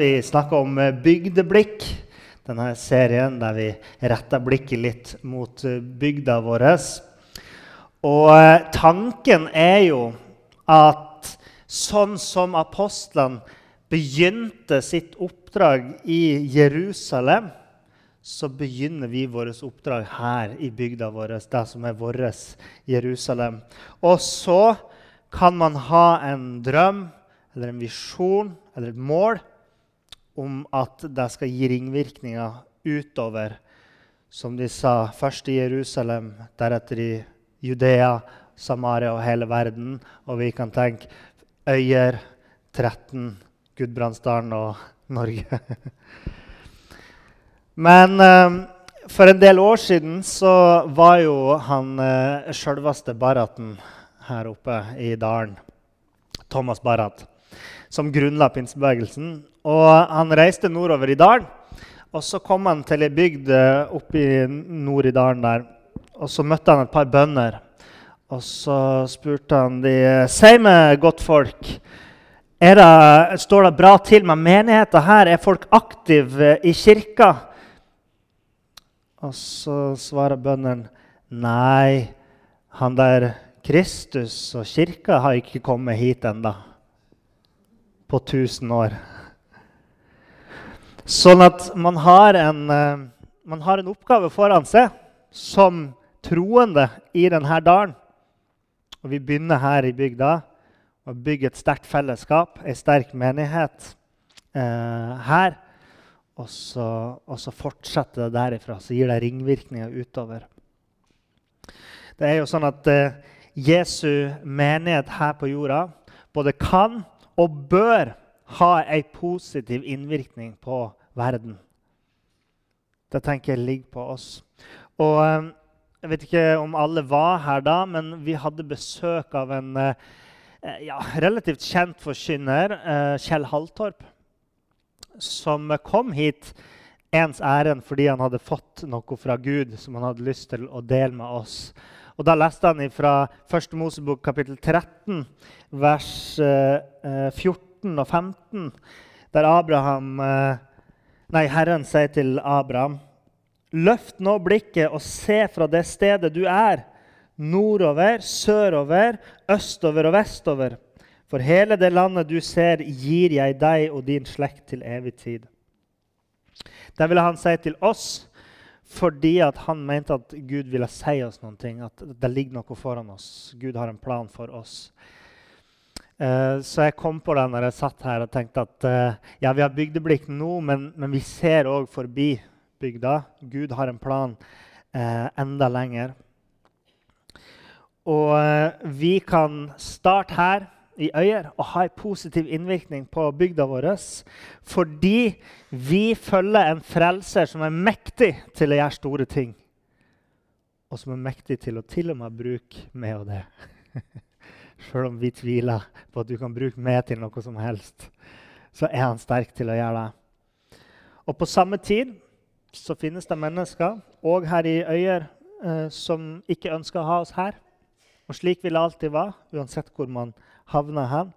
Vi snakker om eh, bygdeblikk, denne serien der vi retter blikket litt mot eh, bygda vår. Og eh, tanken er jo at sånn som apostlene begynte sitt oppdrag i Jerusalem, så begynner vi vårt oppdrag her i bygda vår, det som er vårt Jerusalem. Og så kan man ha en drøm eller en visjon eller et mål om at det skal gi ringvirkninger utover, som de sa, først i Jerusalem, deretter i Judea, Samaria og hele verden. Og vi kan tenke Øyer, 13, Gudbrandsdalen og Norge. Men eh, for en del år siden så var jo han eh, sjølveste Baraten her oppe i dalen, Thomas Barrat, som grunnla pinsebevegelsen. Og han reiste nordover i dalen. Og så kom han til ei bygd oppi oppe i nord i dalen der. Og så møtte han et par bønder. Og så spurte han de Si meg, godtfolk, står det bra til med menigheten her? Er folk aktive i kirka? Og så svarer bøndene nei, han der Kristus og kirka har ikke kommet hit enda. På 1000 år. Sånn at man har, en, eh, man har en oppgave foran seg som troende i denne dalen. Og vi begynner her i bygda å bygge et sterkt fellesskap, ei sterk menighet eh, her. Og så, og så, fortsetter det derifra. Så gir det ringvirkninger utover. Det er jo sånn at eh, Jesu menighet her på jorda både kan og bør ha en positiv innvirkning på verden. Det tenker jeg ligger på oss. Og eh, Jeg vet ikke om alle var her da, men vi hadde besøk av en eh, ja, relativt kjent forkynner, eh, Kjell Halltorp, som kom hit ens ærend fordi han hadde fått noe fra Gud som han hadde lyst til å dele med oss. Og Da leste han fra 1. Mosebok kapittel 13, vers 14 og 15, der Abraham Nei, Herren sier til Abraham.: Løft nå blikket og se fra det stedet du er, nordover, sørover, østover og vestover. For hele det landet du ser, gir jeg deg og din slekt til evig tid. Det ville han si til oss fordi han mente at Gud ville si oss noen ting. At det ligger noe foran oss. Gud har en plan for oss. Eh, så jeg kom på det når jeg satt her og tenkte at uh, ja, vi har bygdeblikk nå, men, men vi ser òg forbi bygda. Gud har en plan eh, enda lenger. Og vi kan starte her i Øyer og ha en positiv innvirkning på bygda vår fordi vi følger en frelser som er mektig til å gjøre store ting. Og som er mektig til å til og med bruke meg og det. Sjøl om vi tviler på at du kan bruke meg til noe som helst, så er han sterk til å gjøre det. Og på samme tid så finnes det mennesker, òg her i Øyer, eh, som ikke ønsker å ha oss her. Og slik vil det alltid være, uansett hvor man havner hen.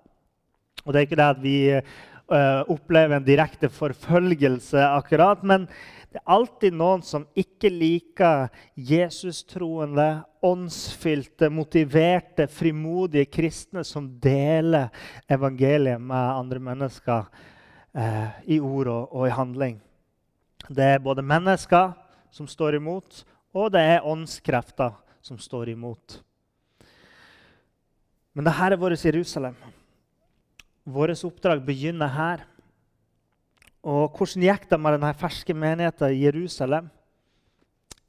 Og det er ikke det at vi eh, opplever en direkte forfølgelse, akkurat, men det er alltid noen som ikke liker Jesus-troende, åndsfylte, motiverte, frimodige kristne som deler evangeliet med andre mennesker eh, i ord og, og, i handling. Det er både mennesker som står imot, og det er åndskrefter som står imot. Men dette er vårt Jerusalem. Vårt oppdrag begynner her. Og hvordan gikk det med denne ferske menigheten i Jerusalem?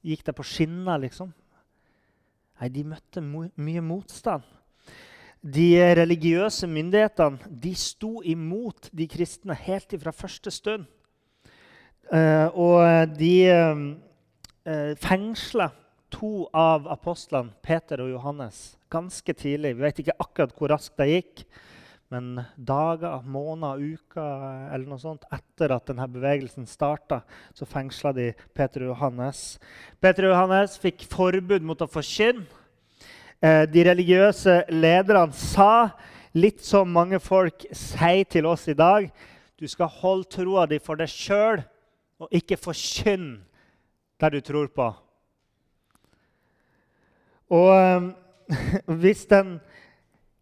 Gikk det på skinner, liksom? Nei, de møtte mye motstand. De religiøse myndighetene de sto imot de kristne helt fra første stund. Eh, og de eh, fengsla to av apostlene, Peter og Johannes, ganske tidlig. Vi vet ikke akkurat hvor raskt det gikk, men dager, måneder, uker eller noe sånt etter at denne bevegelsen starta, så fengsla de Peter og Johannes. Peter og Johannes fikk forbud mot å forkynne. Eh, de religiøse lederne sa, litt som mange folk sier til oss i dag, du skal holde troa di for deg sjøl og ikke forkynne det du tror på. Og eh, hvis den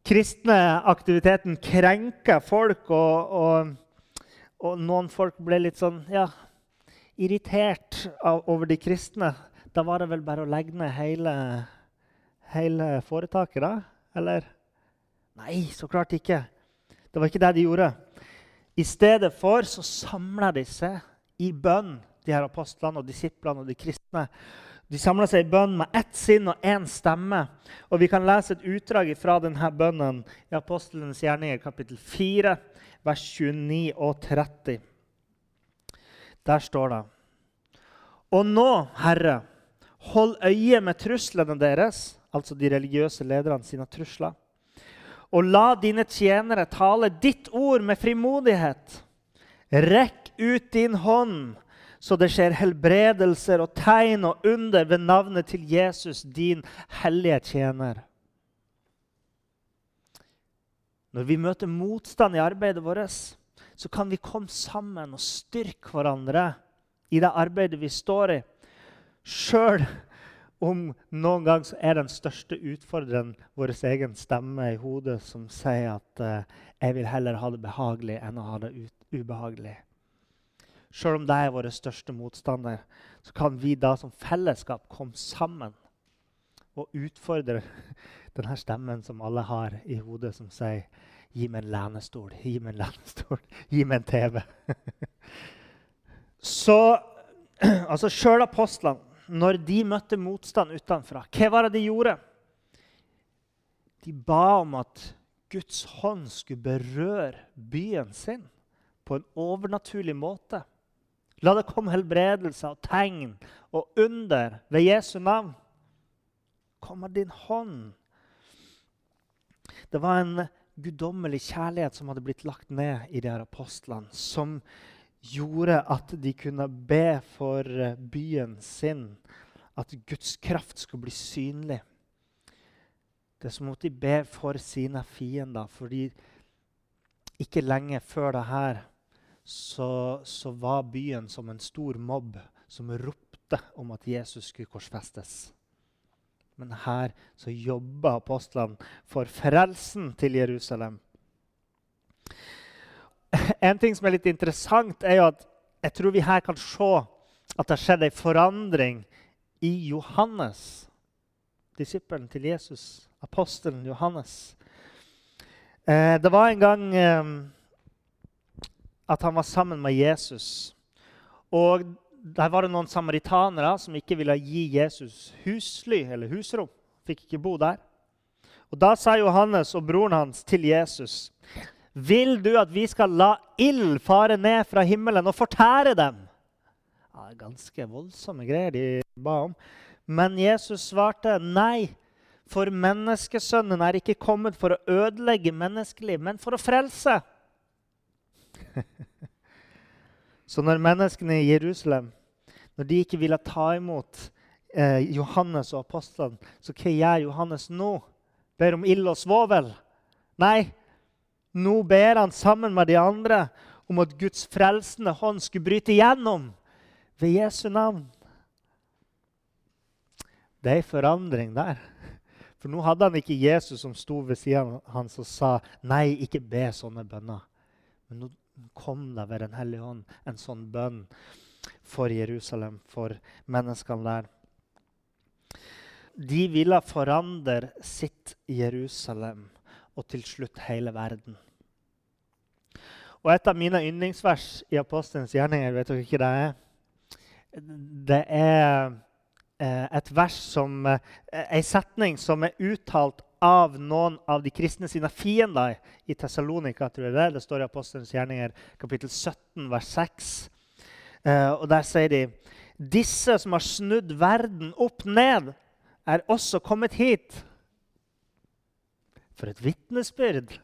kristne aktiviteten krenker folk, og, og, og, noen folk ble litt sånn ja, irritert av, over de kristne, da var det vel bare å legge ned hele, hele foretaket, da? Eller? Nei, så klart ikke. Det var ikke det de gjorde. I stedet for så samla de seg i bønn, de her apostlene og disiplene og de kristne. De samla seg i bønn med ett sinn og én stemme. Og Vi kan lese et utdrag fra denne bønnen i Apostelens gjerninger, kapittel 4, vers 29 og 30. Der står det Og nå, Herre, hold øye med truslene deres, altså de religiøse lederne sine trusler, og la dine tjenere tale ditt ord med frimodighet. Rekk ut din hånd så det skjer helbredelser og tegn og under ved navnet til Jesus, din hellige tjener. Når vi møter motstand i arbeidet vårt, så kan vi komme sammen og styrke hverandre i det arbeidet vi står i. Sjøl om noen gang er den største utfordreren vår egen stemme i hodet som sier at uh, 'jeg vil heller ha det behagelig enn å ha det ubehagelig'. Sjøl om det er våre største motstander, så kan vi da som fellesskap komme sammen og utfordre denne stemmen som alle har i hodet, som sier Gi meg en lenestol, gi meg en lenestol, gi meg en TV. så altså Sjøl apostlene, når de møtte motstand utenfra, hva var det de gjorde? De ba om at Guds hånd skulle berøre byen sin på en overnaturlig måte. La det komme helbredelser og tegn og under ved Jesu navn. Kom med din hånd. Det var en guddommelig kjærlighet som hadde blitt lagt ned i de her apostlene, som gjorde at de kunne be for byen sin, at Guds kraft skulle bli synlig. Det er som om de ber for sine fiender, fordi ikke lenge før det her så, så, var byen som en stor mobb som ropte om at Jesus skulle korsfestes. Men her så jobba apostlene for frelsen til Jerusalem. En ting som er litt interessant, er jo at jeg tror vi her kan se at det har skjedd en forandring i Johannes, disippelen til Jesus, apostelen Johannes. Eh, det var en gang eh, at han var sammen med Jesus. Og der var det noen samaritanere som ikke ville gi Jesus husly eller husrom. Fikk ikke bo der. Og Da sa Johannes og broren hans til Jesus.: Vil du at vi skal la ild fare ned fra himmelen og fortære dem? Ja, ganske voldsomme greier de ba om. Men Jesus svarte nei. For menneskesønnen er ikke kommet for å ødelegge menneskeliv, men for å frelse. Så når menneskene i Jerusalem når de ikke ville ta imot eh, Johannes og apostlene, så hva gjør Johannes nå? Ber om ild og svovel? Nei, nå ber han sammen med de andre om at Guds frelsende hånd skulle bryte igjennom ved Jesu navn. Det er en forandring der. For nå hadde han ikke Jesus som sto ved siden av hans og sa nei, ikke be sånne bønner. Men nå kom deg ved Den hellige ånd en sånn bønn for Jerusalem, for menneskene der. De ville forandre sitt Jerusalem og til slutt hele verden. Og Et av mine yndlingsvers i Apostelens gjerninger, vet dere ikke det er? Det er eh, et vers som, Ei en setning som er uttalt av noen av de kristne sine fiender i Tessalonika. tror jeg Det Det står i Apostelens gjerninger kapittel 17, vers 6. Eh, og Der sier de disse som har snudd verden opp ned, er også kommet hit. For et vitnesbyrd!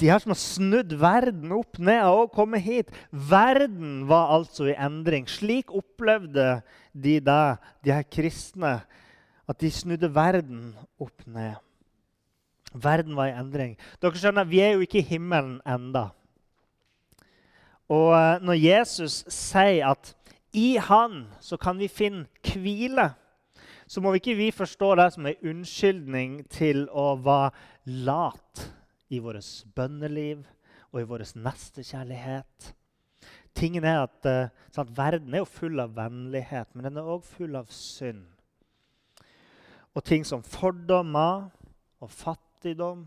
De her som har snudd verden opp ned og kommet hit. Verden var altså i endring. Slik opplevde de det, de her kristne, at de snudde verden opp ned. Verden var i endring. Dere skjønner, Vi er jo ikke i himmelen enda. Og eh, når Jesus sier at i Han så kan vi finne hvile, så må vi ikke vi forstå det som en unnskyldning til å være lat i vårt bønneliv og i vår nestekjærlighet. Tingen er at sånn at Verden er jo full av vennlighet, men den er òg full av synd. Og ting som fordommer og fattigdom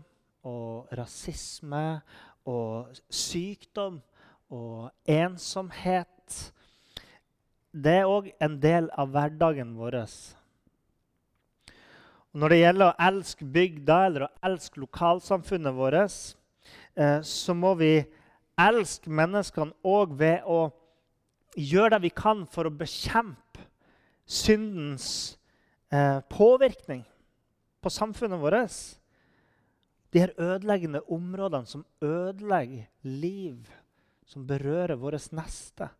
og rasisme og sykdom og ensomhet Det er òg en del av hverdagen vår. Når det gjelder å elske bygda eller å elske lokalsamfunnet vårt, eh, så må vi elske menneskene òg ved å gjøre det vi kan for å bekjempe syndens eh, påvirkning på samfunnet vårt. De her ødeleggende områdene som ødelegger liv, som berører vårt neste.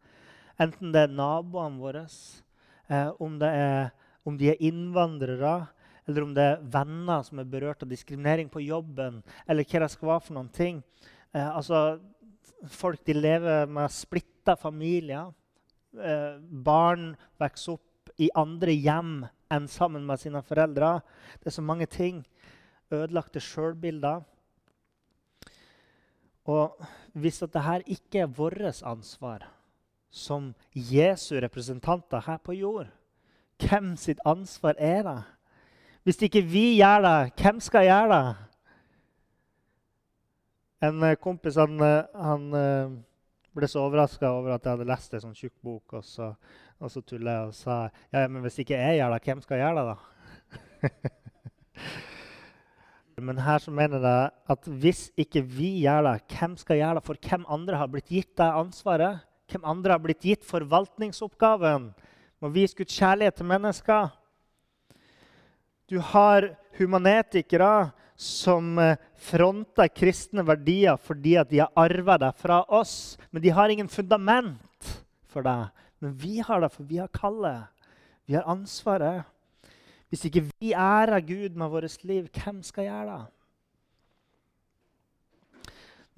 Enten det er naboene våre, eh, om, er, om de er innvandrere, eller om det er venner som er berørt av diskriminering på jobben, eller hva det skal være for noen ting. Eh, altså, folk de lever med splitta familier. Eh, barn vokser opp i andre hjem enn sammen med sine foreldre. Det er så mange ting. Ødelagte sjølbilder. Og hvis dette ikke er vårt ansvar som Jesu representanter her på jord, hvem sitt ansvar er det? Hvis ikke vi gjør det, hvem skal gjøre det? En eh, kompis han, eh, han eh, ble så overraska over at jeg hadde lest en sånn tjukk bok. Og så, og så tulla jeg og sa ja, men hvis ikke jeg gjør det, hvem skal gjøre det, da? men her så mener jeg at hvis ikke vi gjør det, hvem skal gjøre det? For hvem andre har blitt gitt det ansvaret? Hvem andre har blitt gitt forvaltningsoppgaven? Må vise Guds kjærlighet til mennesker. Du har humanetikere som eh, fronter kristne verdier fordi de har arva det fra oss. Men de har ingen fundament for det. Men vi har det, for vi har kallet. Vi har ansvaret. Hvis ikke vi ærer Gud med vårt liv, hvem skal gjøre det?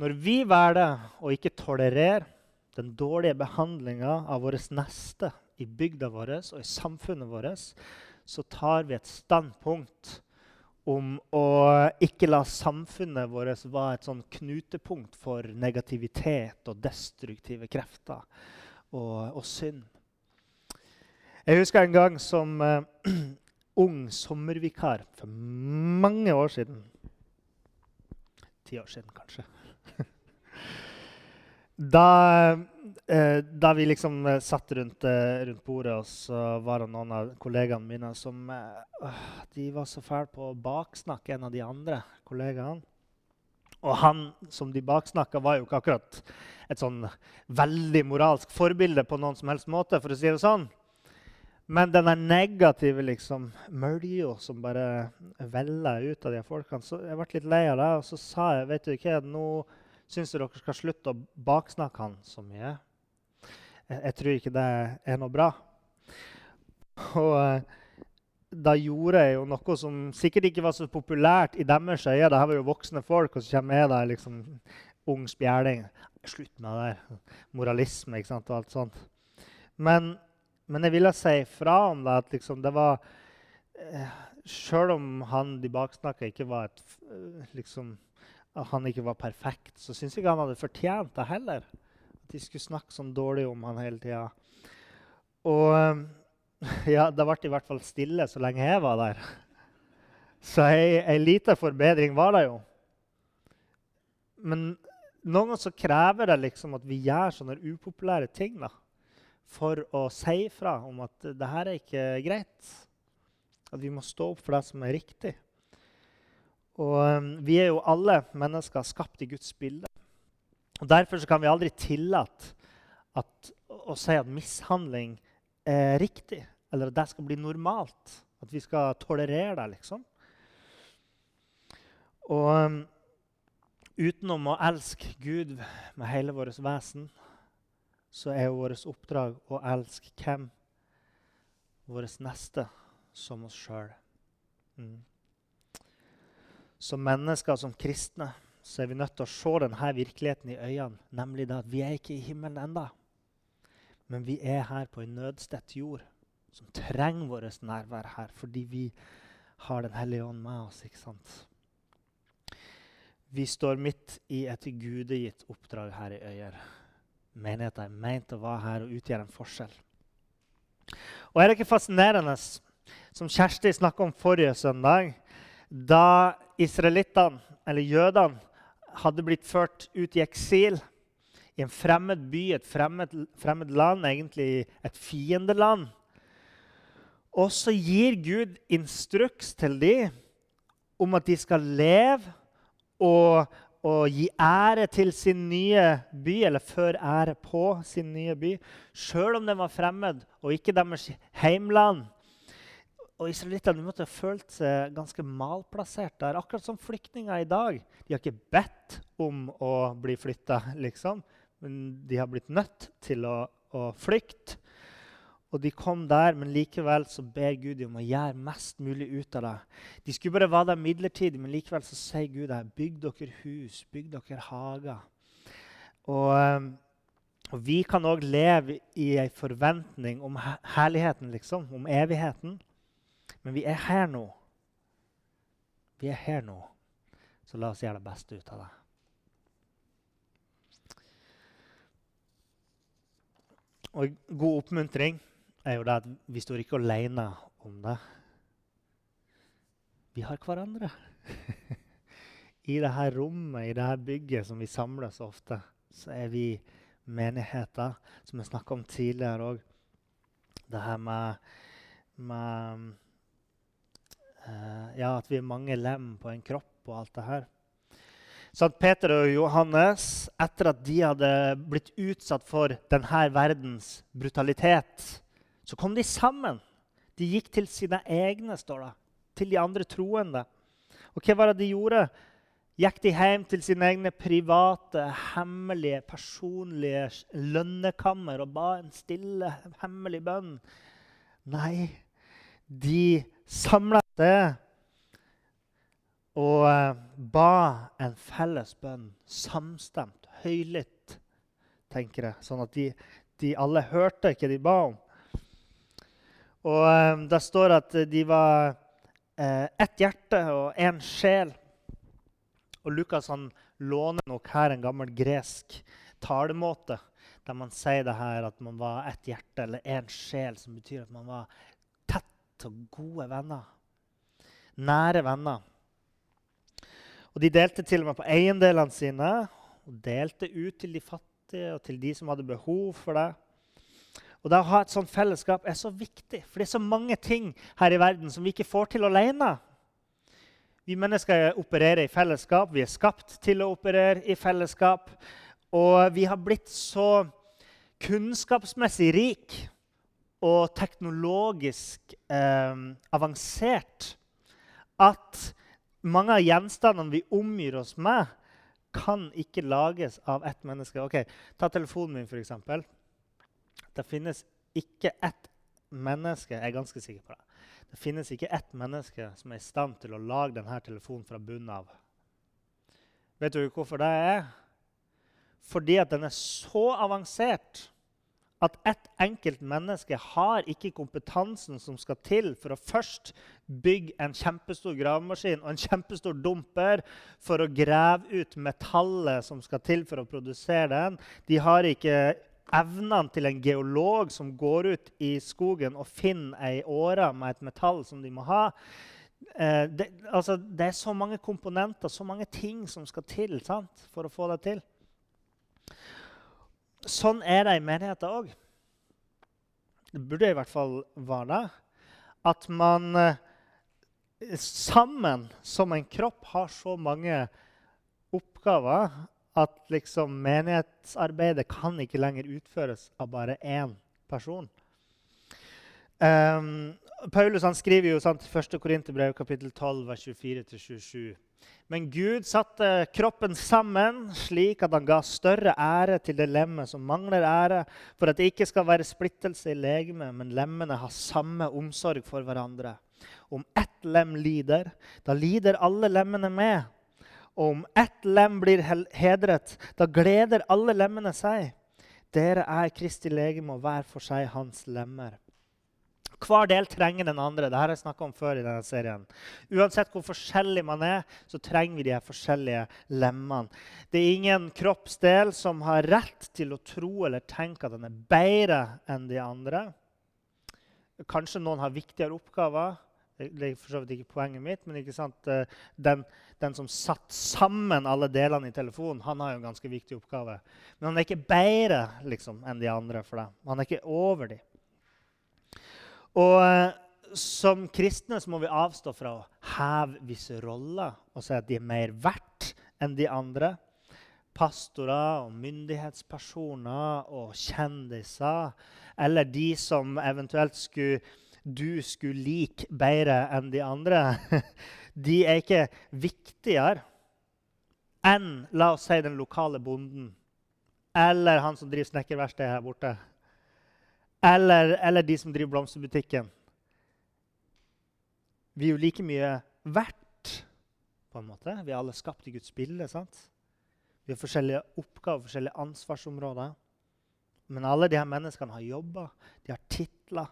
Når vi velger å ikke tolerere den dårlige behandlinga av vår neste i bygda vår og i samfunnet vårt, så tar vi et standpunkt om å ikke la samfunnet vårt være et sånn knutepunkt for negativitet og destruktive krefter og, og synd. Jeg husker en gang som uh, ung sommervikar for mange år siden. Ti år siden, kanskje. Da, eh, da, vi liksom eh, satt rundt, eh, rundt, bordet, og så var det noen av kollegaene mine som de var så fæle på å baksnakke en av de andre kollegaene. Og han som de baksnakka, var jo ikke akkurat et sånn veldig moralsk forbilde på noen som helst måte. for å si det sånn. Men den negative liksom, mølja som bare veller ut av de folkene så Jeg ble litt lei av det, og så sa jeg vet du ikke, nå syns dere skal slutte å baksnakke han så mye. Jeg, jeg, tror ikke det er noe bra. Og eh, da gjorde jeg jo noe som sikkert ikke var så populært i deres øyne. Dette var jo voksne folk, og så kommer jeg der liksom ung spjæling. Slutt med det der. Moralisme ikke sant, og alt sånt. Men, men jeg ville si fra om det at liksom, det var eh, Sjøl om han de baksnakka ikke var et liksom, at han ikke var perfekt, så syns jeg ikke han hadde fortjent det heller. At de skulle snakke sånn dårlig om han hele tida. Og eh, ja, det ble i hvert fall stille så lenge jeg var der. Så ei, lita forbedring var det jo. Men noen ganger så krever det liksom at vi gjør sånne upopulære ting da, for å si fra om at det her er ikke greit. At vi må stå opp for det som er riktig. Og um, vi er jo alle mennesker skapt i Guds bilde. Og Derfor så kan vi aldri tillate at, å si at mishandling er riktig, eller at det skal bli normalt. At vi skal tolerere det, liksom. Og um, utenom å elske Gud med hele vårt vesen, så er jo vårt oppdrag å elske hvem? Vår neste som oss sjøl. Mm. Som mennesker, som kristne, så er vi nødt til å se denne virkeligheten i øynene. Nemlig det at vi er ikke i himmelen enda. Men vi er her på en nødstedt jord som trenger vårt nærvær her fordi vi har Den hellige ånd med oss. ikke sant? Vi står midt i et gudegitt oppdrag her i Øyer. Menigheten er meint å være her og utgjøre en forskjell. Og er det ikke fascinerende, som Kjersti snakka om forrige søndag, da israelittene, eller jødene, hadde blitt ført ut i eksil i en fremmed by, et fremmed, fremmed land, egentlig et fiendeland. Og så gir Gud instruks til dem om at de skal leve og, og, gi ære til sin nye by, eller før ære på sin nye by, sjøl om den var fremmed og ikke deres heimland. Og Israelittene måtte ha følt seg ganske malplassert der. Akkurat som flyktninger i dag. De har ikke bedt om å bli flytta, liksom, men de har blitt nødt til å, å flykte. Og de kom der, men likevel så ber Gud om å gjøre mest mulig ut av det. De skulle bare være der midlertidig, men likevel så sier Gud der, bygg dere hus, bygg dere hager. Og, ehm, og vi kan òg leve i ei forventning om herligheten, liksom, om evigheten. Men vi er her nå. Vi er her nå. Så la oss gjøre det beste ut av det. Og god oppmuntring er jo det at vi står ikke alene om det. Vi har hverandre. I dette rommet, i dette bygget som vi samles ofte, så er vi menigheter, som vi snakka om tidligere òg. Det her med, med Uh, ja, at vi er mange lem på en kropp og alt det her. Sant Peter og Johannes, etter at de hadde blitt utsatt for denne verdens brutalitet, så kom de sammen. De gikk til sine egne, står det. Til de andre troende. Og hva var det de gjorde? Gikk de hjem til sine egne private, hemmelige, personlige lønnekammer og ba en stille, hemmelig bønn? Nei, de samla seg og eh, ba en felles bønn, samstemt, høylytt, tenker jeg, sånn at de, de alle hørte hva de ba om. Og um, Det står at de var eh, ett hjerte og én sjel. Og Lukas han låner nok her en gammel gresk talemåte der man sier det her at man var ett hjerte eller én sjel, som betyr at man var tett og gode venner nære venner. Og De delte til og med på eiendelene sine og delte ut til de fattige og til de som hadde behov for det. Og det Å ha et sånt fellesskap er så viktig, for det er så mange ting her i verden som vi ikke får til alene. Vi mennesker opererer i fellesskap, vi er skapt til å operere i fellesskap. Og vi har blitt så kunnskapsmessig rik og teknologisk eh, avansert at mange av gjenstandene vi omgir oss med, kan ikke lages av ett menneske. Ok, Ta telefonen min, f.eks. Det finnes ikke ett menneske jeg er ganske sikker på det, det finnes ikke ett menneske som er i stand til å lage denne telefonen fra bunnen av. Vet du hvorfor det er? Fordi at den er så avansert at ett enkelt menneske har ikke kompetansen som skal til for å først bygge en kjempestor gravemaskin og en kjempestor dumper for å grave ut metallet som skal til for å produsere den. De har ikke evnene til en geolog som går ut i skogen og finner ei åre med et metall som de må ha. Eh, det, altså, det, er så mange komponenter, så mange ting som skal til sant, for å få det til. Sånn er det i menigheter òg. Det burde i hvert fall være det. At man, eh, sammen som en kropp har så mange oppgaver at liksom menighetsarbeidet kan ikke lenger utføres av bare én person. Um, Paulus skriver jo sant, 1. Korinterbrev kapittel 12, vers 24-27. Men Gud satte kroppen sammen slik at han ga større ære til det lemmet som mangler ære, for at det ikke skal være splittelse i legemet, men lemmene har samme omsorg for hverandre. Om ett lem lider, da lider alle lemmene med. Og om ett lem blir hedret, da gleder alle lemmene seg. Dere er Kristi legeme og hver for seg hans lemmer. Hver del trenger den andre. Dette har jeg snakka om før. i denne serien. Uansett hvor forskjellig man er, så trenger vi de her forskjellige lemmene. Det er ingen kroppsdel som har rett til å tro eller tenke at den er bedre enn de andre. Kanskje noen har viktigere oppgaver. Det er for så vidt ikke poenget mitt, men? Eh, den, den som satte sammen alle delene i telefonen, han har jo en ganske viktig oppgave. Men han er ikke bedre liksom, enn de andre for det. Han er ikke over dem. Og eh, som kristne så må vi avstå fra å heve visse roller og si at de er mer verdt enn de andre. Pastorer og myndighetspersoner og kjendiser, eller de som eventuelt skulle du skulle like bedre enn de andre, de er ikke viktigere enn la oss si, den lokale bonden eller han som driver snekkerverkstedet her borte. Eller, eller, de som driver blomsterbutikken. Vi er jo like mye verdt, på en måte. Vi er alle skapt i Guds bilde. sant? Vi har forskjellige oppgaver, forskjellige ansvarsområder. Men alle de her menneskene har jobber, de har titler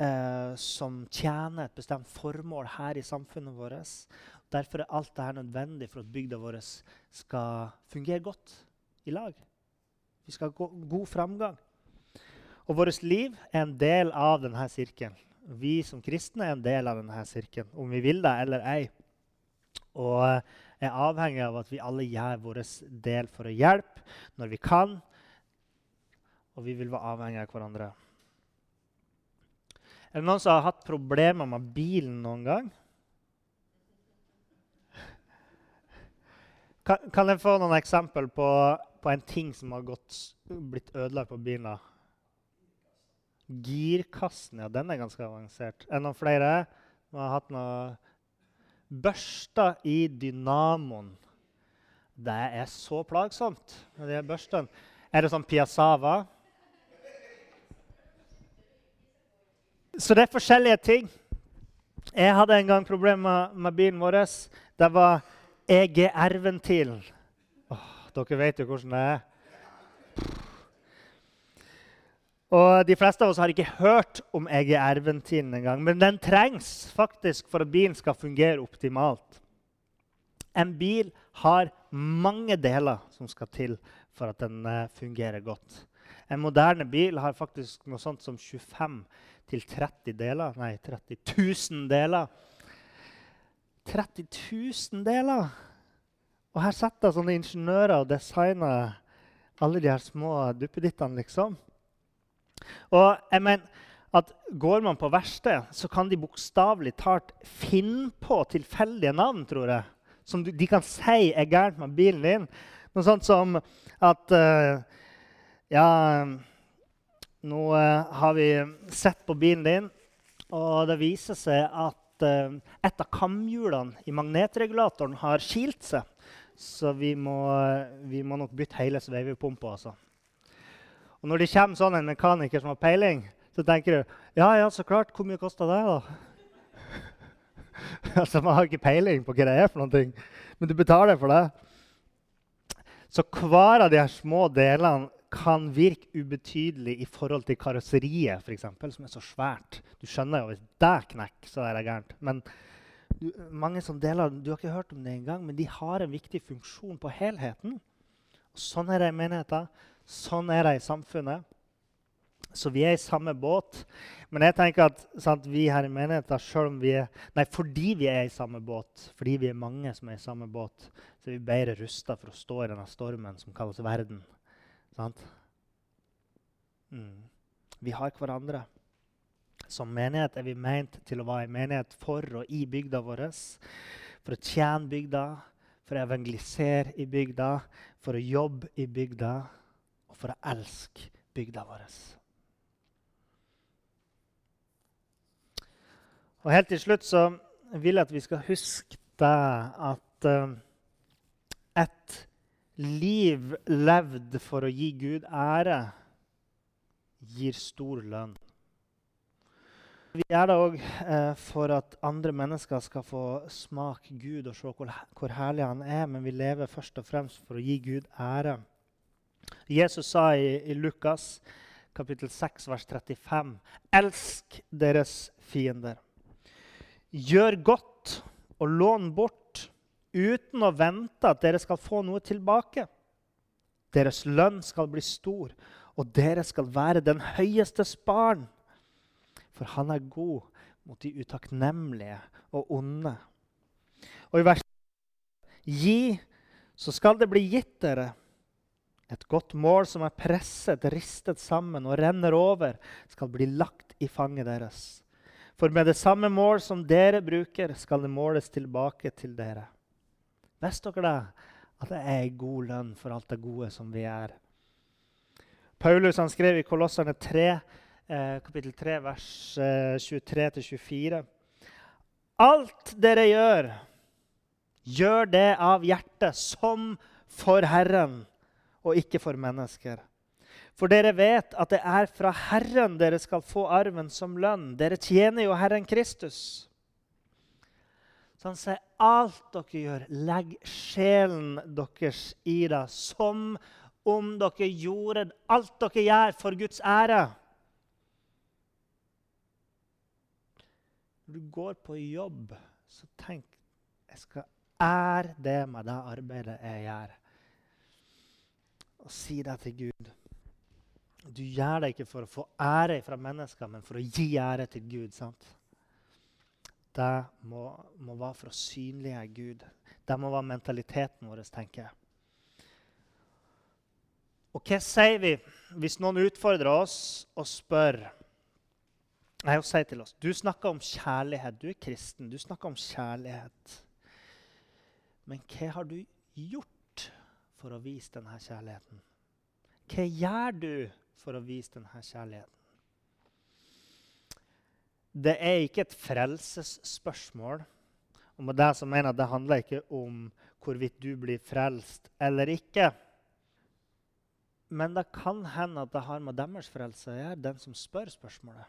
eh, som tjener et bestemt formål her i samfunnet vårt. Derfor er alt dette nødvendig for at bygda vår skal fungere godt i lag. Vi skal ha god framgang. Og vårt liv er en del av denne sirkelen. Vi som kristne er en del av denne sirkelen, om vi vil det eller ei. Og er avhengig av at vi alle gjør vår del for å hjelpe når vi kan. Og vi vil være avhengig av hverandre. Er det noen som har hatt problemer med bilen noen gang? Kan, kan jeg få noen eksempel på, på en ting som har gått, blitt ødelagt på bilen? Girkassen, ja, den er ganske avansert. Er noen flere Vi har hatt noe Børster i dynamoen. Det er så plagsomt med de børstene. Er det sånn Piazzava? Så det er forskjellige ting. Jeg hadde en gang problemer med bilen vår. Det var EGR-ventilen. Dere vet jo hvordan det er. Og De fleste av oss har ikke hørt om EGR-ventilen engang. Men den trengs faktisk for at bilen skal fungere optimalt. En bil har mange deler som skal til for at den eh, fungerer godt. En moderne bil har faktisk noe sånt som 25 til 30 deler. Nei, 30 000 deler. 30 000 deler! Og her sitter sånne ingeniører og designer alle de her små duppedittene, liksom. Og jeg mener at Går man på verksted, så kan de bokstavelig talt finne på tilfeldige navn, tror jeg, som de kan si er gærent med bilen din. Noe sånt som at uh, Ja nå uh, har vi sett på bilen din, og det viser seg at uh, et av kamhjulene i magnetregulatoren har kilt seg. Så vi må, vi må nok bytte hele sveivepumpa. Altså. Og når det kommer sånn en mekaniker som har peiling, så tenker du ja, ja, så klart, hvor mye kosta det, da? altså, Man har ikke peiling på hva det er, for noe, men du betaler for det. Så hver av de her små delene kan virke ubetydelig i forhold til karosseriet, for eksempel, som er så svært. Du skjønner jo, Hvis det knekker, så er det gærent. Men du, mange som deler, du har ikke hørt om det engang, men de har en viktig funksjon på helheten. Og sånn er det i menigheten. Sånn er det i samfunnet. Så vi er i samme båt. Men jeg tenker at sant, vi her i menigheten, selv om vi er, nei, fordi vi er i samme båt, fordi vi er mange som er i samme båt, så er vi bedre rusta for å stå i denne stormen som kalles verden. Mm. Vi har hverandre. Som menighet er vi meint til å være i menighet for og i bygda vår. For å tjene bygda, for å evangelisere i bygda, for å jobbe i bygda og for å elske bygda vår. Og Helt til slutt så vil jeg at vi skal huske det at uh, et liv levd for å gi Gud ære gir stor lønn. Vi gjør det òg eh, for at andre mennesker skal få smake Gud og se hvor, hvor, herlig han er, men vi lever først og fremst for å gi Gud ære. Jesus sa i, i Lukas kapittel 6, vers 35.: Elsk deres fiender. Gjør godt og lån bort uten å vente at dere skal få noe tilbake. Deres lønn skal bli stor, og dere skal være den høyestes barn. For han er god mot de utakknemlige og onde. Og i vers Gi, så skal det bli gitt dere. Et godt mål som er presset, ristet sammen og renner over, skal bli lagt i fanget deres. For med det samme mål som dere bruker, skal det måles tilbake til dere. Visste dere det? At det er god lønn for alt det gode som vi er. Paulus han skrev i Kolosserne 3, eh, kapittel 3, vers eh, 23-24. Alt dere gjør, gjør det av hjertet, som for Herren, og ikke for mennesker. For dere vet at det er fra Herren dere skal få arven som lønn. Dere tjener jo Herren Kristus. Så han sier alt dere gjør, legg sjelen deres i det, som om dere gjorde alt dere gjør, for Guds ære. Når du går på jobb, så tenk jeg skal ære det med det arbeidet jeg gjør. Og si det til Gud. Du gjør det ikke for å få ære fra mennesker, men for å gi ære til Gud. sant? Det må, må være for å synliggjøre Gud. Det må være mentaliteten vår, tenker jeg. Og hva sier vi hvis noen utfordrer oss og spør Nei, og sier til oss Du snakker om kjærlighet. Du er kristen. Du snakker om kjærlighet. Men hva har du gjort for å vise denne kjærligheten? Hva gjør du for å vise denne kjærligheten? Det er ikke et frelsesspørsmål. Og med det så mener jeg at det handler ikke om hvorvidt du blir frelst eller ikke. Men det kan hende at det har med deres frelse å gjøre, den som spør spørsmålet.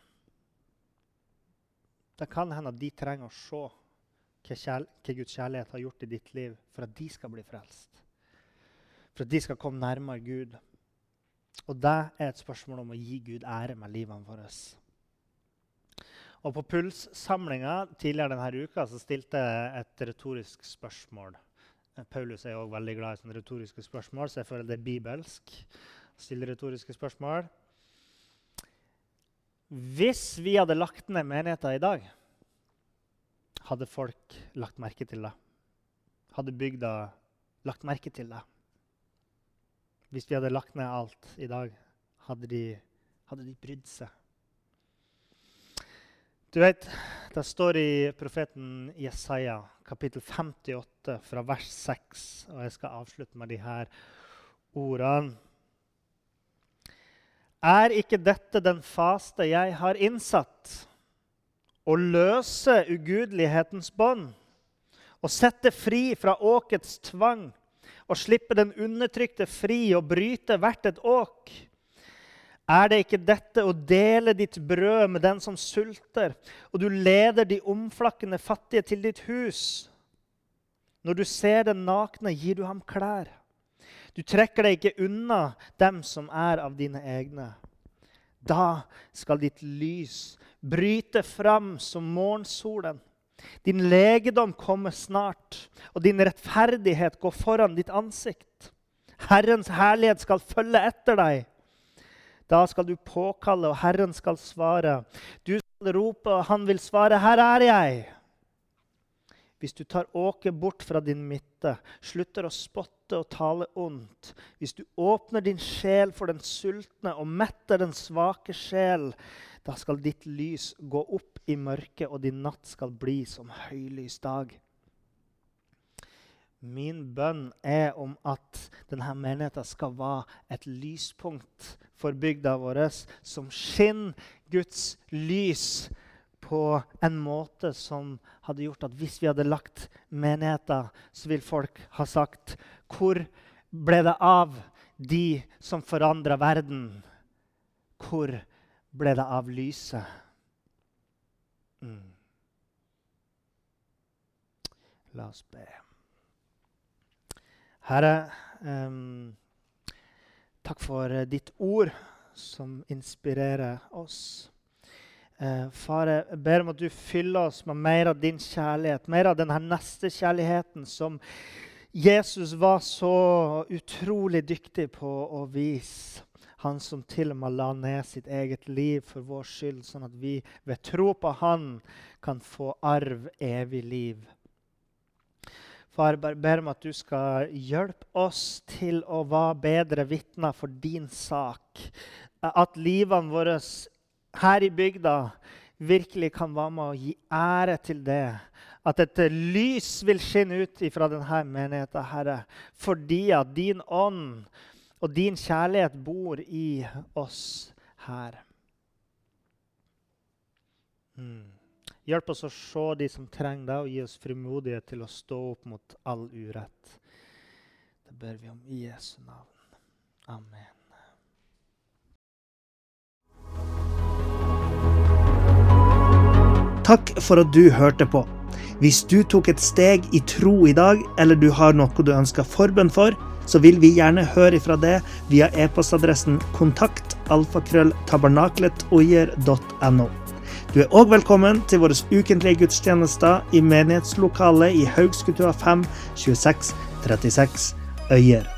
Det kan hende at de trenger å se hva, Guds kjærlighet har gjort i ditt liv, for at de skal bli frelst. For at de skal komme nærmere Gud. Og det er et spørsmål om å gi Gud ære med livene våre. Og På Puls-samlinga tidligere denne uka så stilte jeg et retorisk spørsmål. Paulus er òg veldig glad i sånne retoriske spørsmål, så jeg føler det er bibelsk å stille retoriske spørsmål. Hvis vi hadde lagt ned menigheter i dag, hadde folk lagt merke til det? Hadde bygda lagt merke til det? Hvis vi hadde lagt ned alt i dag, hadde de, hadde de brydd seg? Du vet, Det står i profeten Jesaja, kapittel 58, fra vers 6, og jeg skal avslutte med de her ordene. Er ikke dette den faste jeg har innsatt? Å løse ugudelighetens bånd, å sette fri fra åkets tvang, å slippe den undertrykte fri og bryte hvert et åk? Er det ikke dette å dele ditt brød med den som sulter, og du leder de omflakkende fattige til ditt hus? Når du ser den nakne, gir du ham klær. Du trekker deg ikke unna dem som er av dine egne. Da skal ditt lys bryte fram som morgensolen. Din legedom kommer snart, og din rettferdighet går foran ditt ansikt. Herrens herlighet skal følge etter deg. Da skal du påkalle, og Herren skal svare. Du skal rope, og han vil svare, 'Her er jeg.' hvis du tar åket bort fra din midte, slutter å spotte og tale ondt, hvis du åpner din sjel for den sultne og metter den svake sjel, da skal ditt lys gå opp i mørket, og din natt skal bli som høylys dag. Min bønn er om at denne menigheten skal være et lyspunkt for bygda vår, som skinner Guds lys på en måte som hadde gjort at hvis vi hadde lagt menigheter, så vil folk ha sagt Hvor ble det av de som forandra verden? Hvor ble det av lyset? Mm. La oss be. Herre, um, takk for ditt ord som inspirerer oss. Eh, far, jeg ber om at du fyller oss med mer av din kjærlighet, mer av denne nestekjærligheten som Jesus var så utrolig dyktig på å vise. Han som til og med la ned sitt eget liv for vår skyld, sånn at vi ved tro på Han kan få arv evig liv. Far, jeg ber om at du skal hjelpe oss til å være bedre vitner for din sak. At livene våre her i bygda virkelig kan være med å gi ære til det. At et lys vil skinne ut fra denne menigheten, Herre, fordi at din ånd og din kjærlighet bor i oss her. Mm. Hjelp oss å se de som trenger deg, og gi oss frimodighet til å stå opp mot all urett. Det ber vi om i Jesu navn. Amen. Takk for at du hørte på. Hvis du tok et steg i tro i dag, eller du har noe du ønsker forbønn for, så vil vi gjerne høre ifra det via e-postadressen kontakt alfakrølltabernakletogjer.no. Du er òg velkommen til våre ukentlige gudstjenester i menighetslokalet i Haugskutua 5 26 36 Øyer.